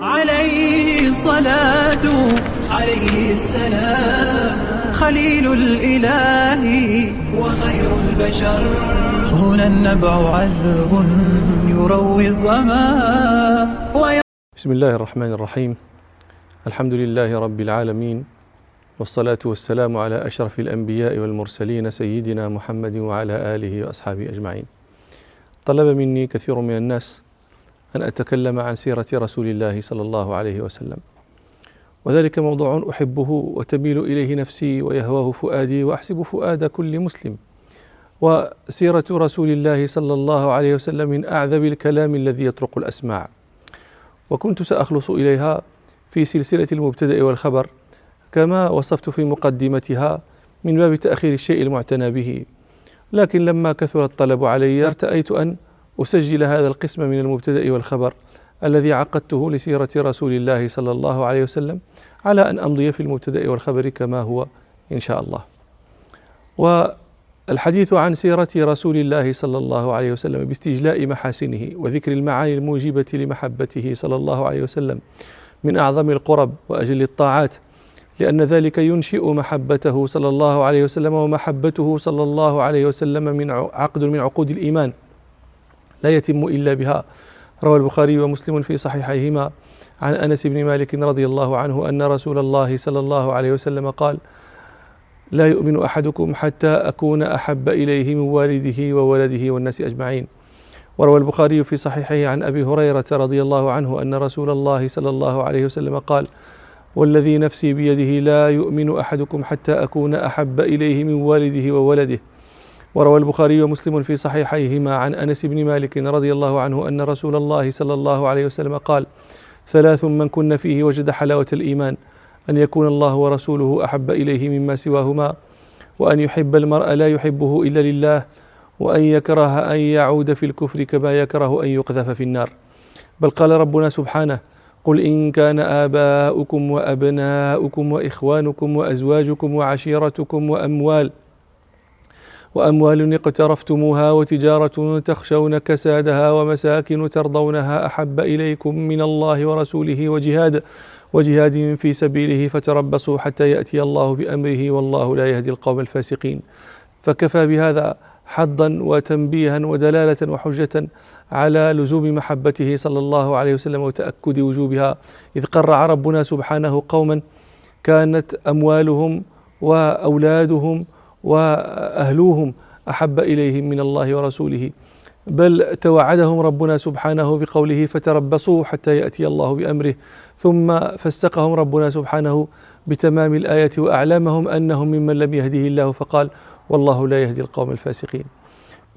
عليه الصلاة عليه السلام. خليل الإله وخير البشر. هنا النبع عذب يروي الظما. بسم الله الرحمن الرحيم. الحمد لله رب العالمين والصلاة والسلام على أشرف الأنبياء والمرسلين سيدنا محمد وعلى آله وأصحابه أجمعين. طلب مني كثير من الناس أن أتكلم عن سيرة رسول الله صلى الله عليه وسلم. وذلك موضوع أحبه وتميل إليه نفسي ويهواه فؤادي وأحسب فؤاد كل مسلم. وسيرة رسول الله صلى الله عليه وسلم من أعذب الكلام الذي يطرق الأسماع. وكنت سأخلص إليها في سلسلة المبتدأ والخبر كما وصفت في مقدمتها من باب تأخير الشيء المعتنى به. لكن لما كثر الطلب علي ارتأيت أن أسجل هذا القسم من المبتدأ والخبر الذي عقدته لسيرة رسول الله صلى الله عليه وسلم على أن أمضي في المبتدأ والخبر كما هو إن شاء الله. والحديث عن سيرة رسول الله صلى الله عليه وسلم باستجلاء محاسنه وذكر المعاني الموجبة لمحبته صلى الله عليه وسلم من أعظم القرب وأجل الطاعات لأن ذلك ينشئ محبته صلى الله عليه وسلم ومحبته صلى الله عليه وسلم من عقد من عقود الإيمان. لا يتم إلا بها. روى البخاري ومسلم في صحيحيهما. عن أنس بن مالك رضي الله عنه أن رسول الله صلى الله عليه وسلم قال لا يؤمن أحدكم حتى أكون أحب إليه من والده وولده والناس أجمعين. وروى البخاري في صحيحه عن أبي هريرة رضي الله عنه أن رسول الله صلى الله عليه وسلم قال والذي نفسي بيده لا يؤمن أحدكم حتى أكون أحب إليه من والده وولده. وروى البخاري ومسلم في صحيحيهما عن أنس بن مالك رضي الله عنه أن رسول الله صلى الله عليه وسلم قال: ثلاث من كن فيه وجد حلاوة الإيمان أن يكون الله ورسوله أحب إليه مما سواهما وأن يحب المرء لا يحبه إلا لله وأن يكره أن يعود في الكفر كما يكره أن يقذف في النار. بل قال ربنا سبحانه: قل إن كان آباؤكم وأبناؤكم وإخوانكم وأزواجكم وعشيرتكم وأموال وأموال اقترفتموها وتجارة تخشون كسادها ومساكن ترضونها أحب إليكم من الله ورسوله وجهاد وجهاد في سبيله فتربصوا حتى يأتي الله بأمره والله لا يهدي القوم الفاسقين. فكفى بهذا حظا وتنبيها ودلالة وحجة على لزوم محبته صلى الله عليه وسلم وتأكد وجوبها. إذ قرع ربنا سبحانه قوما كانت أموالهم وأولادهم وأهلوهم أحب إليهم من الله ورسوله. بل توعدهم ربنا سبحانه بقوله فتربصوا حتى يأتي الله بأمره. ثم فاستقهم ربنا سبحانه بتمام الآية وأعلمهم أنهم ممن لم يهده الله فقال والله لا يهدي القوم الفاسقين.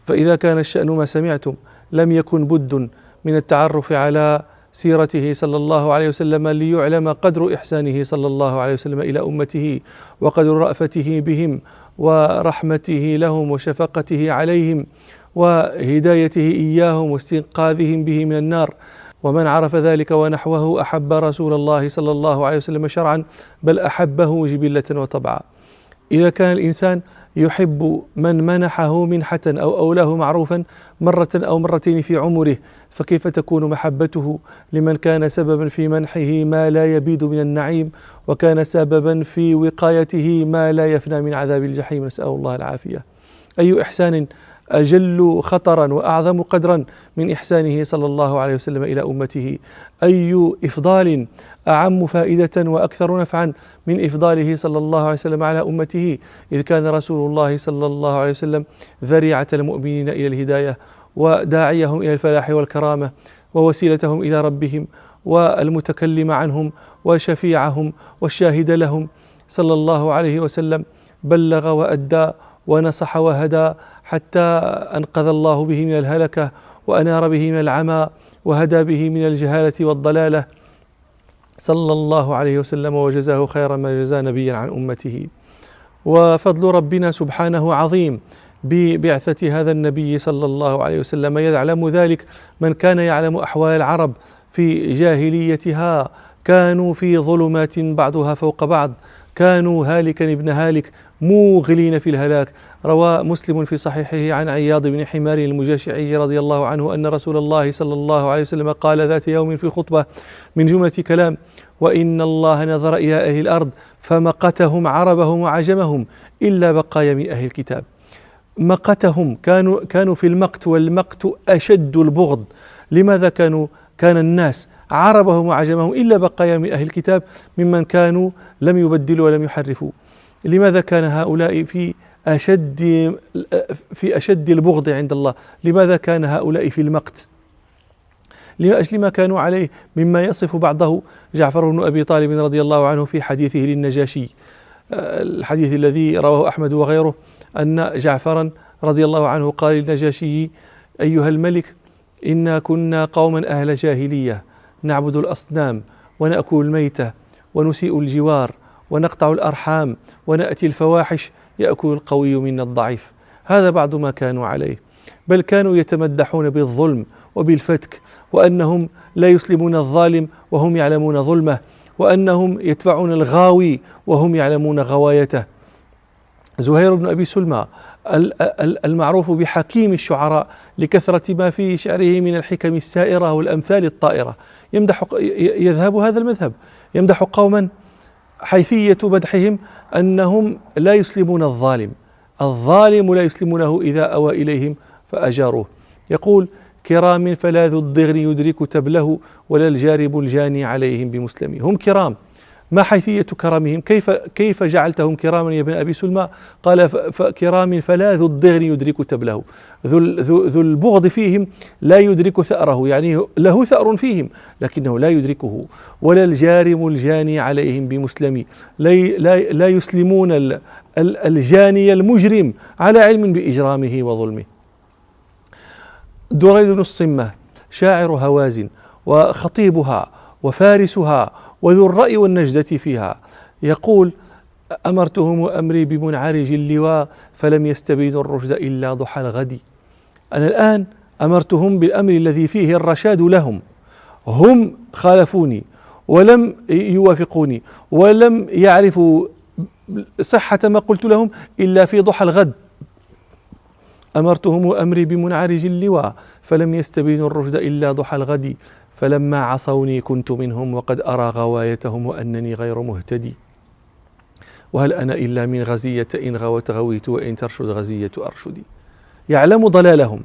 فإذا كان الشأن ما سمعتم لم يكن بد من التعرف على سيرته صلى الله عليه وسلم ليعلم قدر إحسانه صلى الله عليه وسلم إلى أمته وقدر رأفته بهم ورحمته لهم وشفقته عليهم وهدايته إياهم واستنقاذهم به من النار. ومن عرف ذلك ونحوه أحب رسول الله صلى الله عليه وسلم شرعا بل أحبه جبلة وطبعا. إذا كان الإنسان يحب من منحه منحة أو أولاه معروفا مرة أو مرتين في عمره فكيف تكون محبته لمن كان سببا في منحه ما لا يبيد من النعيم وكان سببا في وقايته ما لا يفنى من عذاب الجحيم. نسأل الله العافية. أي إحسان أجل خطرا وأعظم قدرا من إحسانه صلى الله عليه وسلم إلى أمته؟ أي إفضال أعم فائدة وأكثر نفعا من إفضاله صلى الله عليه وسلم على أمته؟ إذ كان رسول الله صلى الله عليه وسلم ذريعة المؤمنين إلى الهداية وداعيهم إلى الفلاح والكرامة ووسيلتهم إلى ربهم والمتكلم عنهم وشفيعهم والشاهد لهم. صلى الله عليه وسلم بلغ وأدى ونصح وهدى حتى أنقذ الله به من الهلكة وأنار به من العمى وهدى به من الجهالة والضلالة. صلى الله عليه وسلم وجزاه خير ما جزى نبيا عن أمته. وفضل ربنا سبحانه عظيم ببعثة هذا النبي صلى الله عليه وسلم يعلم ذلك من كان يعلم أحوال العرب في جاهليتها. كانوا في ظلمات بعضها فوق بعض. كانوا هالكا ابن هالك موغلين في الهلاك. روى مسلم في صحيحه عن عياض بن حمار المجاشعي رضي الله عنه أن رسول الله صلى الله عليه وسلم قال ذات يوم في خطبة من جملة كلام وإن الله نظر إلى أهل الأرض فمقتهم عربهم وعجمهم إلا بقايا من أهل الكتاب. مقتهم كانوا كانوا في المقت والمقت أشد البغض. لماذا كانوا؟ كان الناس عربهم وعجمهم إلا بقايا من أهل الكتاب ممن كانوا لم يبدلوا ولم يحرفوا. لماذا كان هؤلاء في أشد في أشد البغض عند الله؟ لماذا كان هؤلاء في المقت؟ لأجل ما كانوا عليه مما يصف بعضه جعفر بن أبي طالب رضي الله عنه في حديثه للنجاشي. الحديث الذي رواه أحمد وغيره. أن جعفرا رضي الله عنه قال للنجاشي أيها الملك إنا كنا قوما أهل جاهلية نعبد الأصنام ونأكل الميتة ونسيء الجوار ونقطع الأرحام ونأتي الفواحش يأكل القوي منا الضعيف. هذا بعض ما كانوا عليه بل كانوا يتمدحون بالظلم وبالفتك وأنهم لا يسلمون الظالم وهم يعلمون ظلمه وأنهم يتبعون الغاوي وهم يعلمون غوايته. زهير بن أبي سلمى المعروف بحكيم الشعراء لكثرة ما في شعره من الحكم السائرة والأمثال الطائرة. يمدح يذهب هذا المذهب. يمدح قوما حيثية مدحهم أنهم لا يسلمون الظالم. الظالم لا يسلمونه إذا أوى إليهم فأجاروه. يقول كرام فلا ذو الضغن يدرك تبله ولا الجارب الجاني عليهم بمسلمين هم كرام. ما حيثية كرمهم؟ كيف كيف جعلتهم كراما يا ابن أبي سلمى؟ قال كرام فلا ذو الضغن يدرك تبله ذو, ذو, ذو البغض فيهم لا يدرك ثأره يعني له ثأر فيهم لكنه لا يدركه. ولا الجارم الجاني عليهم بمسلم. لا, لا, لا يسلمون الجاني المجرم على علم بإجرامه وظلمه. دريد بن الصمة شاعر هوازن وخطيبها وفارسها وذو الرأي والنجدة فيها. يقول أمرتهم أمري بمنعرج اللواء فلم يستبيدوا الرشد إلا ضحى الغد. أنا الآن أمرتهم بالأمر الذي فيه الرشاد لهم. هم خالفوني ولم يوافقوني ولم يعرفوا صحة ما قلت لهم إلا في ضحى الغد. أمرتهم أمري بمنعرج اللواء فلم يستبينوا الرشد إلا ضحى الغد. فلما عصوني كنت منهم وقد أرى غوايتهم وأنني غير مهتدي. وهل أنا إلا من غزية؟ إن غوت غويت وإن ترشد غزية أرشدي. يعلم ضلالهم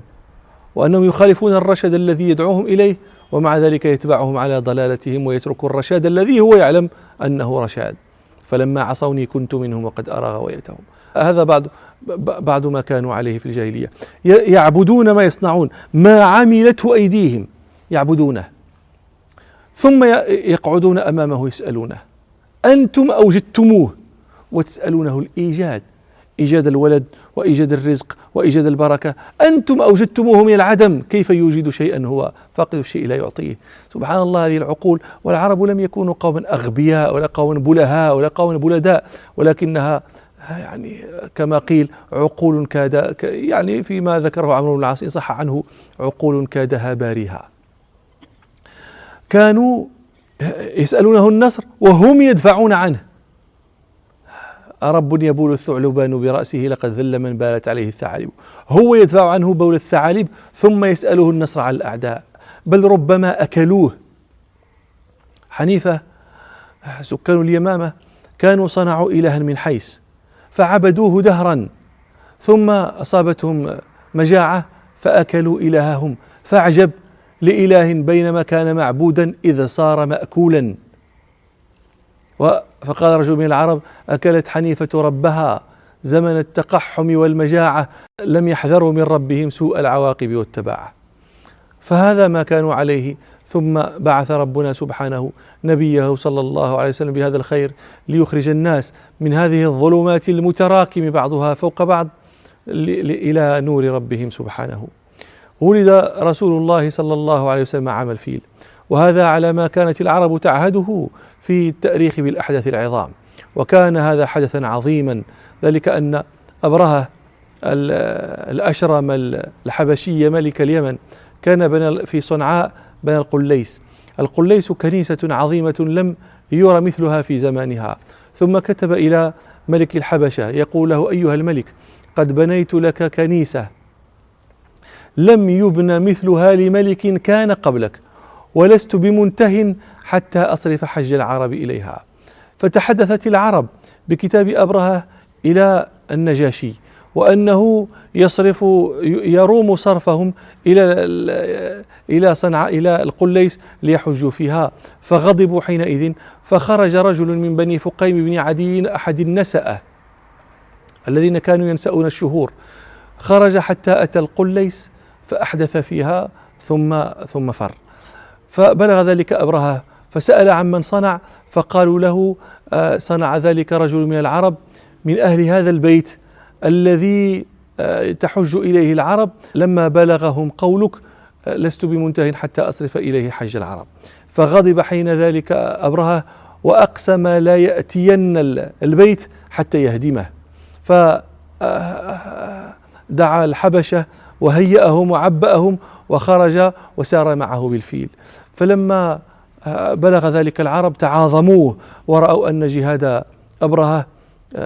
وأنهم يخالفون الرشد الذي يدعوهم إليه ومع ذلك يتبعهم على ضلالتهم ويترك الرشاد الذي هو يعلم أنه رشاد. فلما عصوني كنت منهم وقد أرى غوايتهم. هذا بعد بعد ما كانوا عليه في الجاهلية. يعبدون ما يصنعون. ما عملته أيديهم يعبدونه. ثم يقعدون أمامه يسألونه. أنتم أوجدتموه. وتسألونه الإيجاد. إيجاد الولد وإيجاد الرزق وإيجاد البركة. أنتم أوجدتموه من العدم. كيف يوجد شيئا؟ هو فاقد الشيء لا يعطيه. سبحان الله هذه العقول. والعرب لم يكونوا قوما أغبياء ولا قوما بلهاء ولا قوما بلداء. ولكنها يعني كما قيل عقول كاد يعني فيما ذكره عمرو بن العاص صح عنه عقول كادها باريها كانوا يسألونه النصر وهم يدفعون عنه. أرب يبول الثعلبان برأسه لقد ذل من بالت عليه الثعالب. هو يدفع عنه بول الثعالب ثم يسأله النصر على الأعداء. بل ربما أكلوه. حنيفة سكان اليمامة كانوا صنعوا إلها من حيس فعبدوه دهرا. ثم أصابتهم مجاعة فأكلوا إلههم. فأعجب لإله بينما كان معبودا إذا صار مأكولا. فقال رجل من العرب أكلت حنيفة ربها زمن التقحم والمجاعة لم يحذروا من ربهم سوء العواقب والتباعة. فهذا ما كانوا عليه. ثم بعث ربنا سبحانه نبيه صلى الله عليه وسلم بهذا الخير ليخرج الناس من هذه الظلمات المتراكم بعضها فوق بعض إلى نور ربهم سبحانه. ولد رسول الله صلى الله عليه وسلم عام الفيل. وهذا على ما كانت العرب تعهده في التأريخ بالأحداث العظام. وكان هذا حدثا عظيما. ذلك أن أبرهة الأشرم الحبشي ملك اليمن كان بنى في صنعاء بنى القليس. القليس كنيسة عظيمة لم يرى مثلها في زمانها. ثم كتب إلى ملك الحبشة يقول له أيها الملك قد بنيت لك كنيسة لم يبن مثلها لملك كان قبلك ولست بمنته حتى أصرف حج العرب إليها. فتحدثت العرب بكتاب أبرهة إلى النجاشي وأنه يصرف يروم صرفهم إلى إلى صنعاء إلى القليس ليحجوا فيها. فغضبوا حينئذ فخرج رجل من بني فقيم بن عدي أحد النسأة الذين كانوا ينسؤون الشهور. خرج حتى أتى القليس فأحدث فيها ثم ثم فر. فبلغ ذلك أبرهة فسأل عمن صنع فقالوا له آه، صنع ذلك رجل من العرب من أهل هذا البيت الذي آه، تحج إليه العرب. لما بلغهم قولك آه، لست بمنته حتى أصرف إليه حج العرب. فغضب حين ذلك أبرهة وأقسم لا يأتين البيت حتى يهدمه. فدعا الحبشة وهيأهم وعبأهم وخرج وسار معه بالفيل. فلما بلغ ذلك العرب تعاظموه ورأوا أن جهاد أبرهة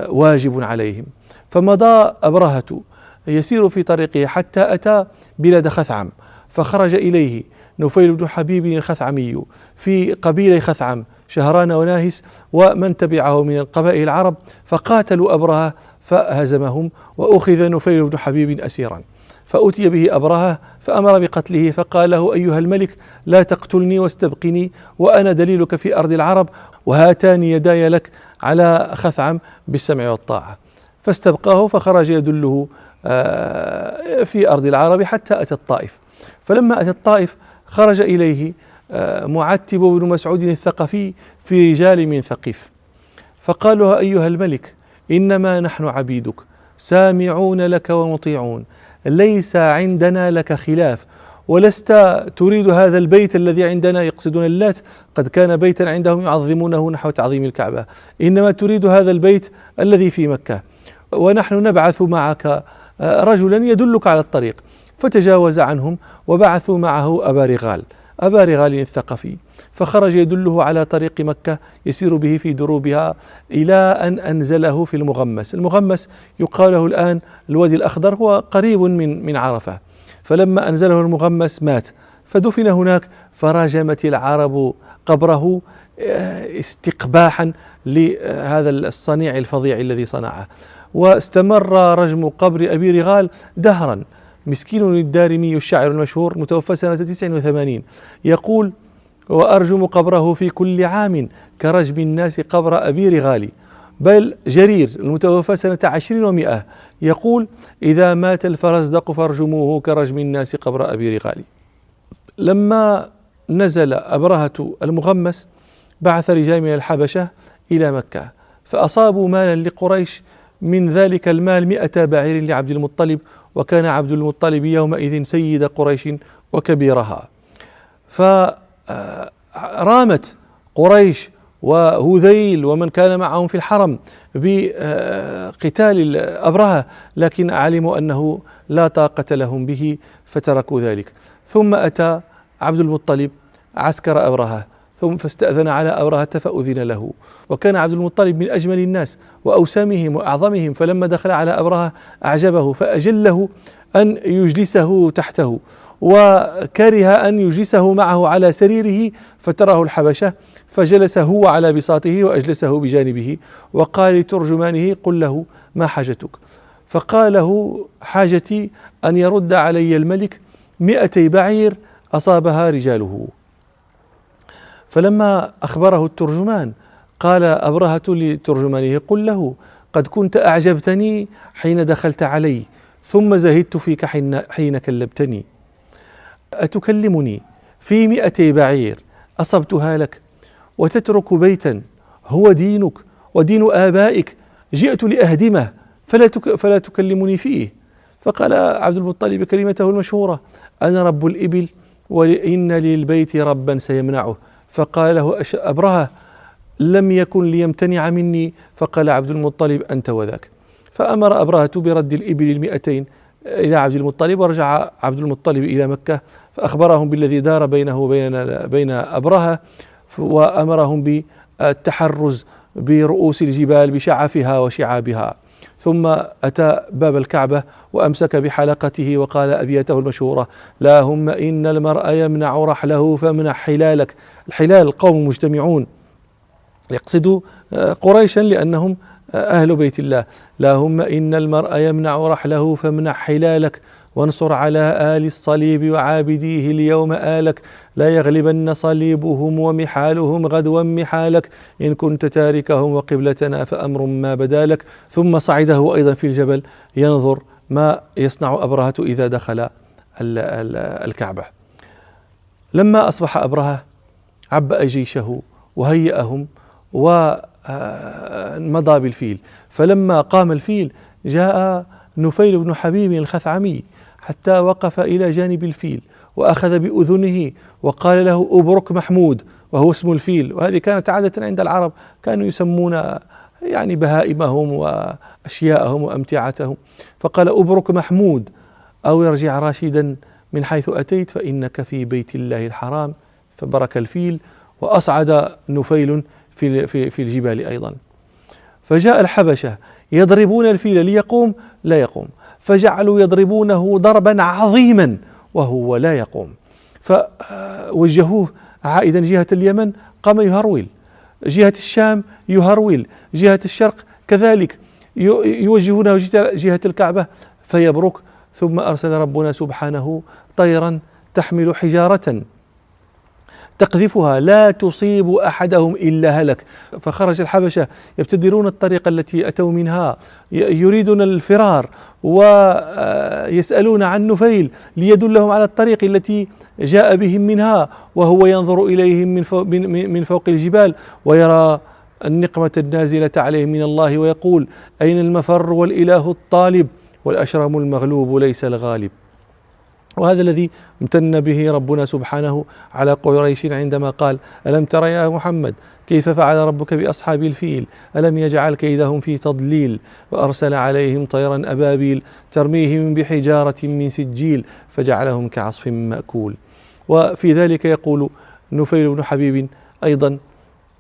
واجب عليهم. فمضى أبرهة يسير في طريقه حتى أتى بلاد خثعم فخرج إليه نفيل بن حبيب الخثعمي في قبيلة خثعم شهران وناهس ومن تبعه من القبائل العرب فقاتلوا أبرهة فهزمهم وأخذ نفيل بن حبيب أسيرا. فأتي به أبرهة فأمر بقتله فقال له أيها الملك لا تقتلني واستبقني وأنا دليلك في أرض العرب وهاتان يداي لك على خثعم بالسمع والطاعة. فاستبقاه فخرج يدله آه، في أرض العرب حتى أتى الطائف. فلما أتى الطائف خرج إليه آه، معتب بن مسعود الثقفي في رجال من ثقيف. فقال له أيها الملك إنما نحن عبيدك سامعون لك ومطيعون. ليس عندنا لك خلاف ولست تريد هذا البيت الذي عندنا يقصدون اللات قد كان بيتا عندهم يعظمونه نحو تعظيم الكعبة. إنما تريد هذا البيت الذي في مكة. ونحن نبعث معك آه، رجلا يدلك على الطريق. فتجاوز عنهم وبعثوا معه أبا رغال. أبا رغال الثقفي. فخرج يدله على طريق مكة يسير به في دروبها إلى أن أنزله في المغمس. المغمس يقال له الآن الوادي الأخضر هو قريب من من عرفة. فلما أنزله المغمس مات. فدفن هناك فراجمت العرب قبره آه، استقباحا لهذا الصنيع الفظيع الذي صنعه. واستمر رجم قبر أبي رغال دهرا. مسكين الدارمي الشاعر المشهور متوفى سنة 89 يقول وأرجم قبره في كل عام كرجم الناس قبر أبي رغالي. بل جرير المتوفى سنة عشرين ومئة يقول إذا مات الفرزدق فارجموه كرجم الناس قبر أبي رغالي. لما نزل أبرهة المغمس بعث رجال من الحبشة إلى مكة فأصابوا مالا لقريش من ذلك المال مئة بعير لعبد المطلب وكان عبد المطلب يومئذ سيد قريش وكبيرها. فرامت قريش وهذيل ومن كان معهم في الحرم بقتال أبرهة لكن علموا أنه لا طاقة لهم به فتركوا ذلك. ثم أتى عبد المطلب عسكر أبرهة ثم فاستأذن على أبرهة فأذن له. وكان عبد المطلب من أجمل الناس وأوسامهم وأعظمهم فلما دخل على أبرهة أعجبه فأجله أن يجلسه تحته. وكره أن يجلسه معه على سريره فتراه الحبشة فجلس هو على بساطه وأجلسه بجانبه وقال لترجمانه قل له ما حاجتك. فقال له حاجتي أن يرد علي الملك مئتي بعير أصابها رجاله. فلما أخبره الترجمان قال أبرهة لترجمانه قل له قد كنت أعجبتني حين دخلت علي ثم زهدت فيك حين, حين كلبتني. أتكلمني في مئتي بعير أصبتها لك وتترك بيتا هو دينك ودين آبائك جئت لأهدمه فلا, تك فلا تكلمني فيه. فقال عبد المطلب كلمته المشهورة أنا رب الإبل وإن للبيت ربا سيمنعه. فقال له أبرهة لم يكن ليمتنع مني. فقال عبد المطلب أنت وذاك. فأمر أبرهة برد الإبل المئتين إلى عبد المطلب ورجع عبد المطلب إلى مكة فأخبرهم بالذي دار بينه وبين بين أبرهة وأمرهم والتحرز برؤوس الجبال بشعفها وشعابها. ثم أتى باب الكعبة وأمسك بحلقته وقال أبيته المشهورة لا هم إن المرء يمنع رحله فمنع حلالك. الحلال القوم مجتمعون يقصد قريشا لأنهم أهل بيت الله. لا هم إن المرء يمنع رحله فمنع حلالك وانصر على آل الصليب وعابديه اليوم آلك. لا يغلبن صليبهم ومحالهم غدوا محالك. إن كنت تاركهم وقبلتنا فأمر ما بدالك ثم صعده أيضا في الجبل ينظر ما يصنع أبرهة إذا دخل الكعبة. لما أصبح أبرهة عبأ جيشه وهيأهم ومضى بالفيل. فلما قام الفيل جاء نفيل بن حبيب الخثعمي حتى وقف إلى جانب الفيل وأخذ بأذنه وقال له أبرك محمود وهو اسم الفيل. وهذه كانت عادة عند العرب كانوا يسمون يعني بهائمهم وأشياءهم وأمتعتهم. فقال أبرك محمود أو ارجع راشدا من حيث أتيت فإنك في بيت الله الحرام. فبرك الفيل وأصعد نفيل في في في الجبال أيضا. فجاء الحبشة يضربون الفيل ليقوم لا يقوم. فجعلوا يضربونه ضربا عظيما وهو لا يقوم. فوجهوه عائدا جهة اليمن قام يهرول جهة الشام يهرول جهة الشرق كذلك يوجهونه جهة الكعبة فيبرك. ثم أرسل ربنا سبحانه طيرا تحمل حجارة. تقذفها لا تصيب أحدهم إلا هلك. فخرج الحبشة يبتدرون الطريق التي أتوا منها يريدون الفرار ويسالون عن نفيل ليدلهم على الطريق التي جاء بهم منها وهو ينظر إليهم من فوق, من فوق الجبال ويرى النقمة النازلة عليهم من الله ويقول أين المفر والإله الطالب؟ والأشرم المغلوب ليس الغالب. وهذا الذي امتن به ربنا سبحانه على قريش عندما قال ألم تر يا محمد كيف فعل ربك بأصحاب الفيل؟ ألم يجعل كيدهم في تضليل؟ وأرسل عليهم طيرا أبابيل ترميهم بحجارة من سجيل فجعلهم كعصف مأكول. وفي ذلك يقول نفيل بن حبيب أيضا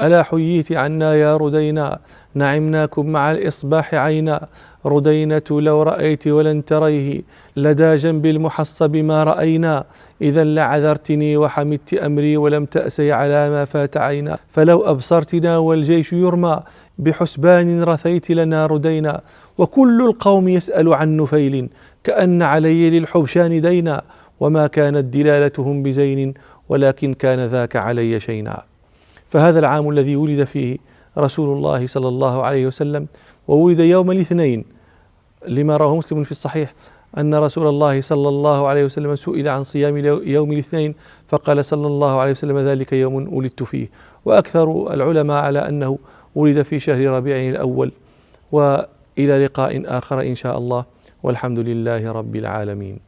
ألا حييت عنا يا ردينا؟ نعمناكم مع الإصباح عينا. ردينة لو رأيت ولن تريه لدى جنب المحصب ما رأينا. إذا لعذرتني وحمدت أمري ولم تأسي على ما فات عينا. فلو أبصرتنا والجيش يرمى بحسبان رثيت لنا ردينا. وكل القوم يسأل عن نفيل كأن علي للحبشان دينا. وما كانت دلالتهم بزين ولكن كان ذاك علي شينا. فهذا العام الذي ولد فيه رسول الله صلى الله عليه وسلم وولد يوم الاثنين. لما رواه مسلم في الصحيح أن رسول الله صلى الله عليه وسلم سئل عن صيام يوم الاثنين فقال صلى الله عليه وسلم ذلك يوم ولدت فيه. وأكثر العلماء على أنه ولد في شهر ربيع الأول وإلى لقاء آخر إن شاء الله والحمد لله رب العالمين.